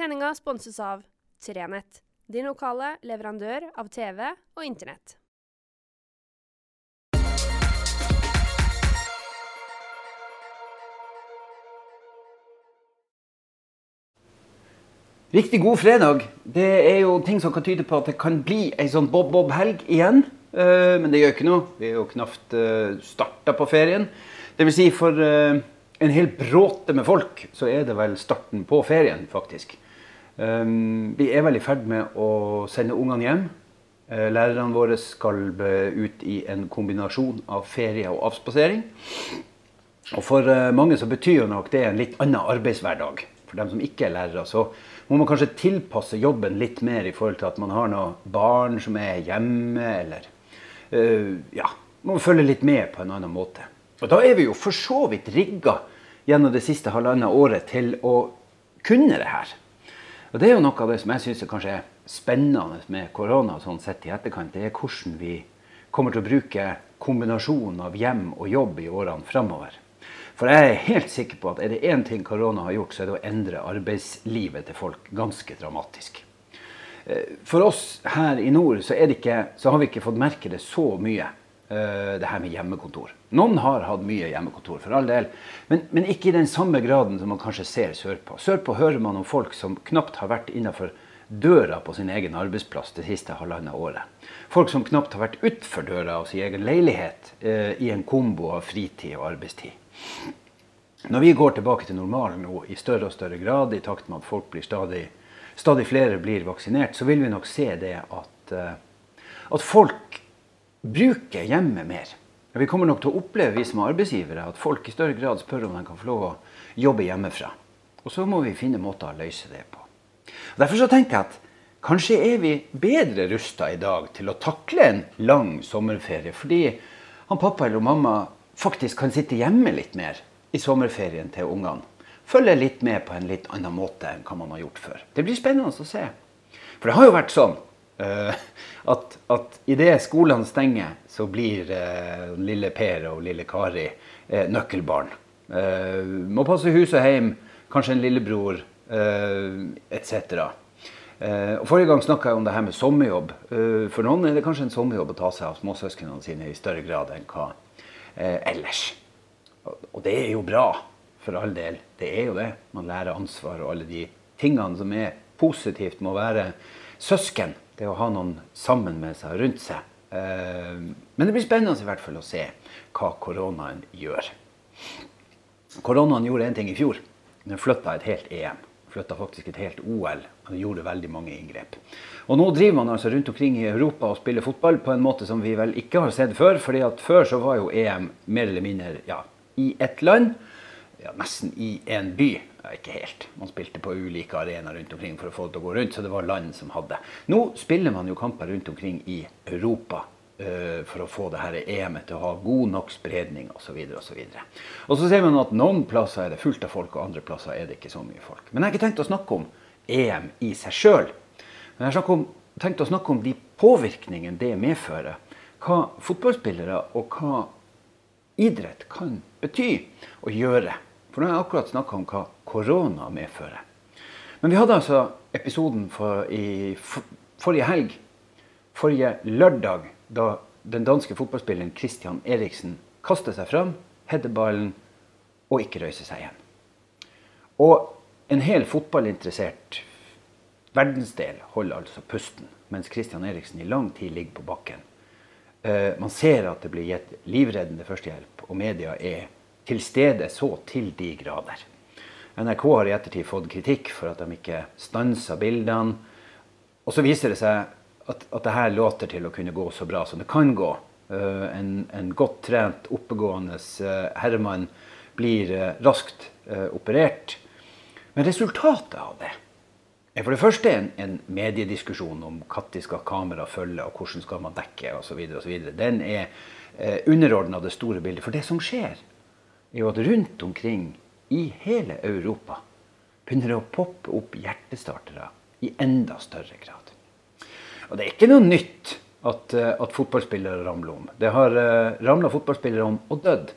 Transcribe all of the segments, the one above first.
Sendinga sponses av Trenett, din lokale leverandør av TV og Internett. Riktig god fredag. Det er jo ting som kan tyde på at det kan bli ei sånn bob-bob-helg igjen. Eh, Men det gjør ikke noe. Vi er jo knapt uh, starta på ferien. Det vil si for eh, en hel bråte med folk så er det vel starten på ferien, faktisk. Um, vi er vel i ferd med å sende ungene hjem. Eh, Lærerne våre skal ut i en kombinasjon av ferie og avspasering. Og for eh, mange så betyr jo nok det en litt annen arbeidshverdag. For dem som ikke er lærere, så må man kanskje tilpasse jobben litt mer i forhold til at man har noen barn som er hjemme, eller eh, ja, må følge litt med på en annen måte. Og da er vi jo for så vidt rigga gjennom det siste halvannet året til å kunne det her. Og det er jo noe av det som jeg syns kanskje er spennende med korona sånn sett i etterkant. Det er hvordan vi kommer til å bruke kombinasjonen av hjem og jobb i årene framover. For jeg er helt sikker på at er det én ting korona har gjort, så er det å endre arbeidslivet til folk ganske dramatisk. Eh, For oss her i nord så, ikke, så har vi ikke fått merke det så mye, det her med hjemmekontor. Noen har hatt mye hjemmekontor, for all del, men, men ikke i den samme graden som man kanskje ser sørpå. Sørpå hører man om folk som knapt har vært innenfor døra på sin egen arbeidsplass det siste halvannet året. Folk som knapt har vært utfor døra av sin egen leilighet eh, i en kombo av fritid og arbeidstid. Når vi går tilbake til normalen nå i større og større grad, i takt med at folk blir stadig, stadig flere blir vaksinert, så vil vi nok se det at, eh, at folk bruker hjemmet mer. Vi kommer nok til å oppleve vi som er arbeidsgivere, at folk i større grad spør om de kan få lov å jobbe hjemmefra. Og så må vi finne måter å løse det på. Og Derfor så tenker jeg at kanskje er vi bedre rusta i dag til å takle en lang sommerferie, fordi han pappa eller mamma faktisk kan sitte hjemme litt mer i sommerferien til ungene. Følge litt med på en litt annen måte enn hva man har gjort før. Det blir spennende å se. For det har jo vært sånn at, at idet skolene stenger, så blir eh, lille Per og lille Kari eh, nøkkelbarn. Eh, må passe hus og hjem, kanskje en lillebror, eh, etc. Eh, Forrige gang snakka jeg om det her med sommerjobb. Eh, for noen er det kanskje en sommerjobb å ta seg av småsøsknene sine i større grad enn hva eh, ellers. Og det er jo bra, for all del. Det er jo det. Man lærer ansvar og alle de tingene som er positivt med å være søsken. Det å ha noen sammen med seg, rundt seg. Eh, men det blir spennende i hvert fall å se hva koronaen gjør. Koronaen gjorde en ting i fjor. Den flytta et helt EM. Flytta faktisk et helt OL. Og den gjorde veldig mange inngrep. Og nå driver man altså rundt omkring i Europa og spiller fotball på en måte som vi vel ikke har sett før. fordi at før så var jo EM mer eller mindre ja, i ett land. Ja, nesten i en by. Ikke helt. Man spilte på ulike arenaer rundt omkring for å få det til å gå rundt, så det var land som hadde. Nå spiller man jo kamper rundt omkring i Europa uh, for å få det her EM-et til å ha god nok spredning osv. osv. Og så ser man at noen plasser er det fullt av folk, og andre plasser er det ikke så mye folk. Men jeg har ikke tenkt å snakke om EM i seg sjøl. Men jeg har tenkt å snakke om de påvirkningene det medfører. Hva fotballspillere og hva idrett kan bety og gjøre. For nå har jeg akkurat snakka om hva korona medfører. Men vi hadde altså episoden for, i for, forrige helg, forrige lørdag, da den danske fotballspilleren Christian Eriksen kaster seg fram, header ballen og ikke røyser seg igjen. Og en hel fotballinteressert verdensdel holder altså pusten, mens Christian Eriksen i lang tid ligger på bakken. Eh, man ser at det blir gitt livreddende førstehjelp, og media er til stede så til de grader. NRK har i ettertid fått kritikk for at de ikke stansa bildene. Og så viser det seg at, at det her låter til å kunne gå så bra som det kan gå. Uh, en, en godt trent, oppegående uh, herremann blir uh, raskt operert. Men resultatet av det er for det første en, en mediediskusjon om når skal kamera følge, og hvordan skal man dekke osv. Den er eh, underordna det store bildet. For det som skjer, er jo at rundt omkring i hele Europa begynner det å poppe opp hjertestartere i enda større grad. Og det er ikke noe nytt at, eh, at fotballspillere ramler om. Det har uh, ramla fotballspillere om og dødd.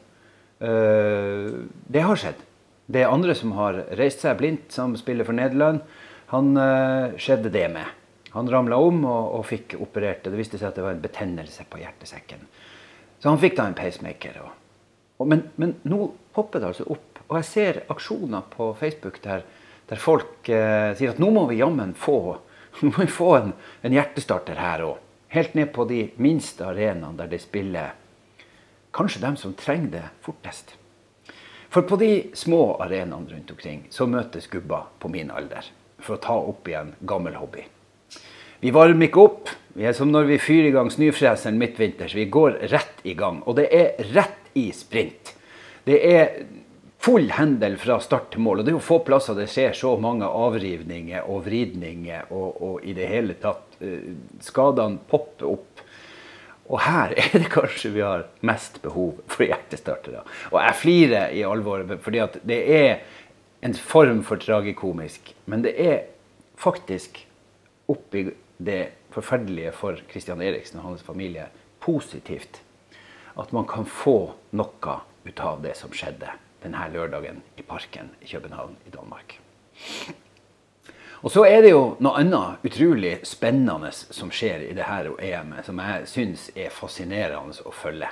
Uh, det har skjedd. Det er andre som har reist seg blindt, som spiller for Nederland. Han uh, skjedde det med. Han ramla om og, og, fikk operert. Det viste seg at det var en betennelse på hjertesekken. Så han fikk da en pacemaker. Og, og, men, men, nå popper det altså opp. Og jeg ser aksjoner på Facebook der, der folk eh, sier at nå må vi jammen få, få en, en, hjertestarter her òg. Helt ned på de minste arenaene der de spiller kanskje dem som trenger det fortest. For på de små arenaene rundt omkring så møtes gubber på min alder for å ta opp igjen gammel hobby. Vi varmer ikke opp. Vi er som når vi fyrer i gang snøfreseren midtvinters. Vi går rett i gang. Og det er rett i sprint. Det er full hendel fra start til mål. Og det er jo få plasser det skjer så mange avrivninger og vridninger og, og i det hele tatt uh, Skadene popper opp og her er det kanskje vi har mest behov for hjertestartere. Og jeg flirer i alvor, fordi at det er en form for tragikomisk. Men det er faktisk oppi det forferdelige for Christian Eriksen og hans familie positivt at man kan få noe ut av det som skjedde denne lørdagen i parken i København i Danmark. Og så er det jo noe annet utrolig spennende som skjer i det her EM-et, som jeg syns er fascinerende å følge.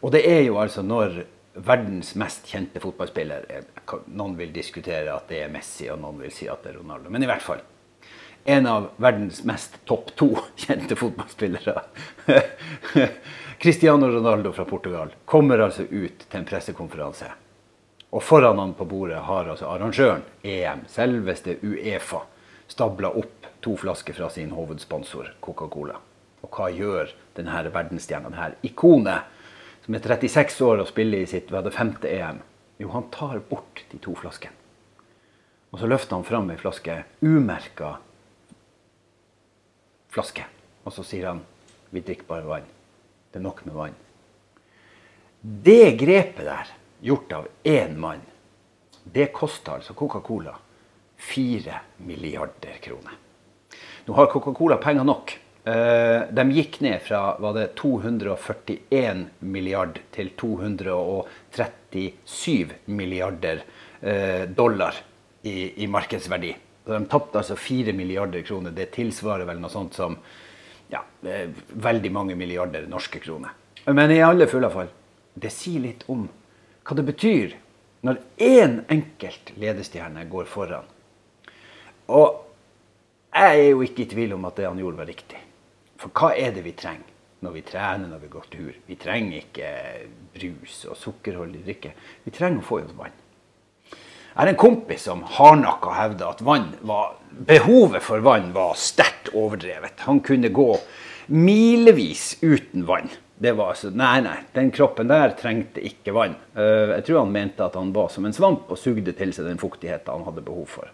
Og det er jo altså når verdens mest kjente fotballspiller Noen vil diskutere at det er Messi, og noen vil si at det er Ronaldo. Men i hvert fall. En av verdens mest topp to kjente fotballspillere, Cristiano Ronaldo fra Portugal, kommer altså ut til en pressekonferanse og foran han på bordet har altså arrangøren, EM, selveste Uefa, stabla opp to flasker fra sin hovedsponsor, Coca-Cola. Og hva gjør denne verdensstjerna, denne ikonet, som er 36 år og spiller i sitt hva det femte EM? Jo, han tar bort de to flaskene. Og så løfter han fram ei flaske, umerka flaske. Og så sier han vi drikker bare vann. Det er nok med vann. Det grepet der gjort av én mann, det kosta altså Coca-Cola 4 milliarder kroner. Nå har Coca-Cola penger nok. Eh, de gikk ned fra var det 241 milliard til 237 milliarder eh, dollar i, i markedsverdi. De tapte altså 4 milliarder kroner. Det tilsvarer vel noe sånt som ja, veldig mange milliarder norske kroner. Men i alle fulle fall, det sier litt om hva det betyr når én enkelt ledestjerne går foran. Og jeg er jo ikke i tvil om at det han gjorde, var riktig. For hva er det vi trenger når vi trener, når vi går tur? Vi trenger ikke brus og sukkerholdig drikke. Vi trenger å få i oss vann. Jeg er en kompis som hardnakka hevda at var, behovet for vann var sterkt overdrevet. Han kunne gå milevis uten vann det var altså, Nei, nei, den kroppen der trengte ikke vann. Eh, jeg tror han mente at han var som en svamp og sugde til seg den fuktigheten han hadde behov for.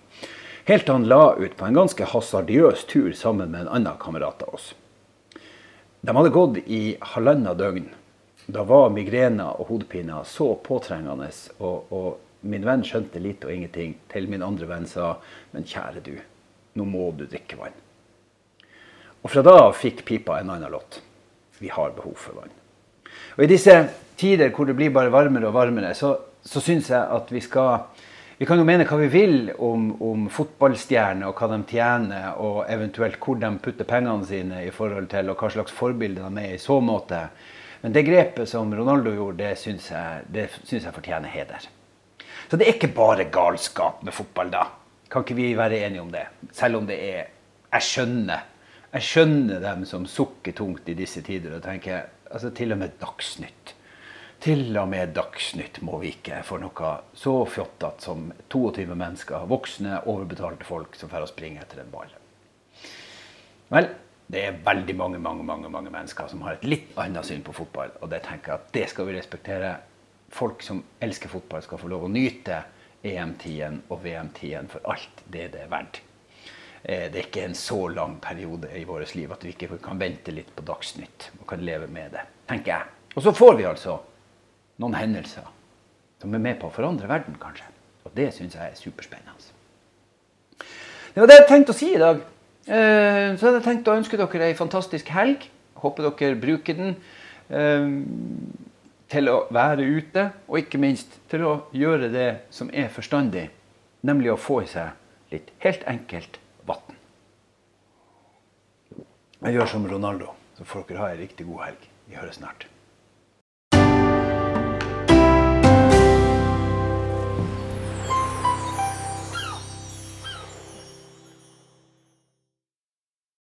Helt til han la ut på en ganske hasardiøs tur sammen med en annen kamerat av oss. De hadde gått i halvannet døgn. Da var migrener og hodepiner så påtrengende, og, og min venn skjønte lite og ingenting, til min andre venn sa Men kjære du, nå må du drikke vann. Og fra da fikk pipa en annen låt vi har behov for vann. Og I disse tider hvor det blir bare varmere og varmere, så, så syns jeg at vi skal Vi kan jo mene hva vi vil om, om fotballstjerner og hva de tjener, og eventuelt hvor de putter pengene sine i forhold til, og hva slags forbilde de er i så måte. Men det grepet som Ronaldo gjorde, det syns jeg, jeg fortjener heder. Så det er ikke bare galskap med fotball, da. Kan ikke vi være enige om det? Selv om det er Jeg skjønner jeg skjønner dem som sukker tungt i disse tider og tenker altså til og med Dagsnytt. Til og med Dagsnytt må vi ikke for noe så fjottete som 22 mennesker, voksne, overbetalte folk som får springe etter en ball. Vel, det er veldig mange mange, mange, mange mennesker som har et litt annet syn på fotball. Og det tenker jeg at det skal vi respektere. Folk som elsker fotball, skal få lov å nyte EM-tiden og VM-tiden for alt det det er verdt. Eh, det er ikke en så lang periode i vårt liv at vi ikke kan vente litt på Dagsnytt og kan leve med det, tenker jeg. Og så får vi altså noen hendelser som er med på å forandre verden, kanskje. Og det syns jeg er superspennende. Det var det jeg tenkte å si i dag. Eh, så hadde jeg tenkt å ønske dere ei fantastisk helg. Håper dere bruker den eh, til å være ute, og ikke minst til å gjøre det som er forstandig, nemlig å få i seg litt helt enkelt vann. Jeg gjør som Ronaldo, så får dere ha ei riktig god helg. Vi høres snart.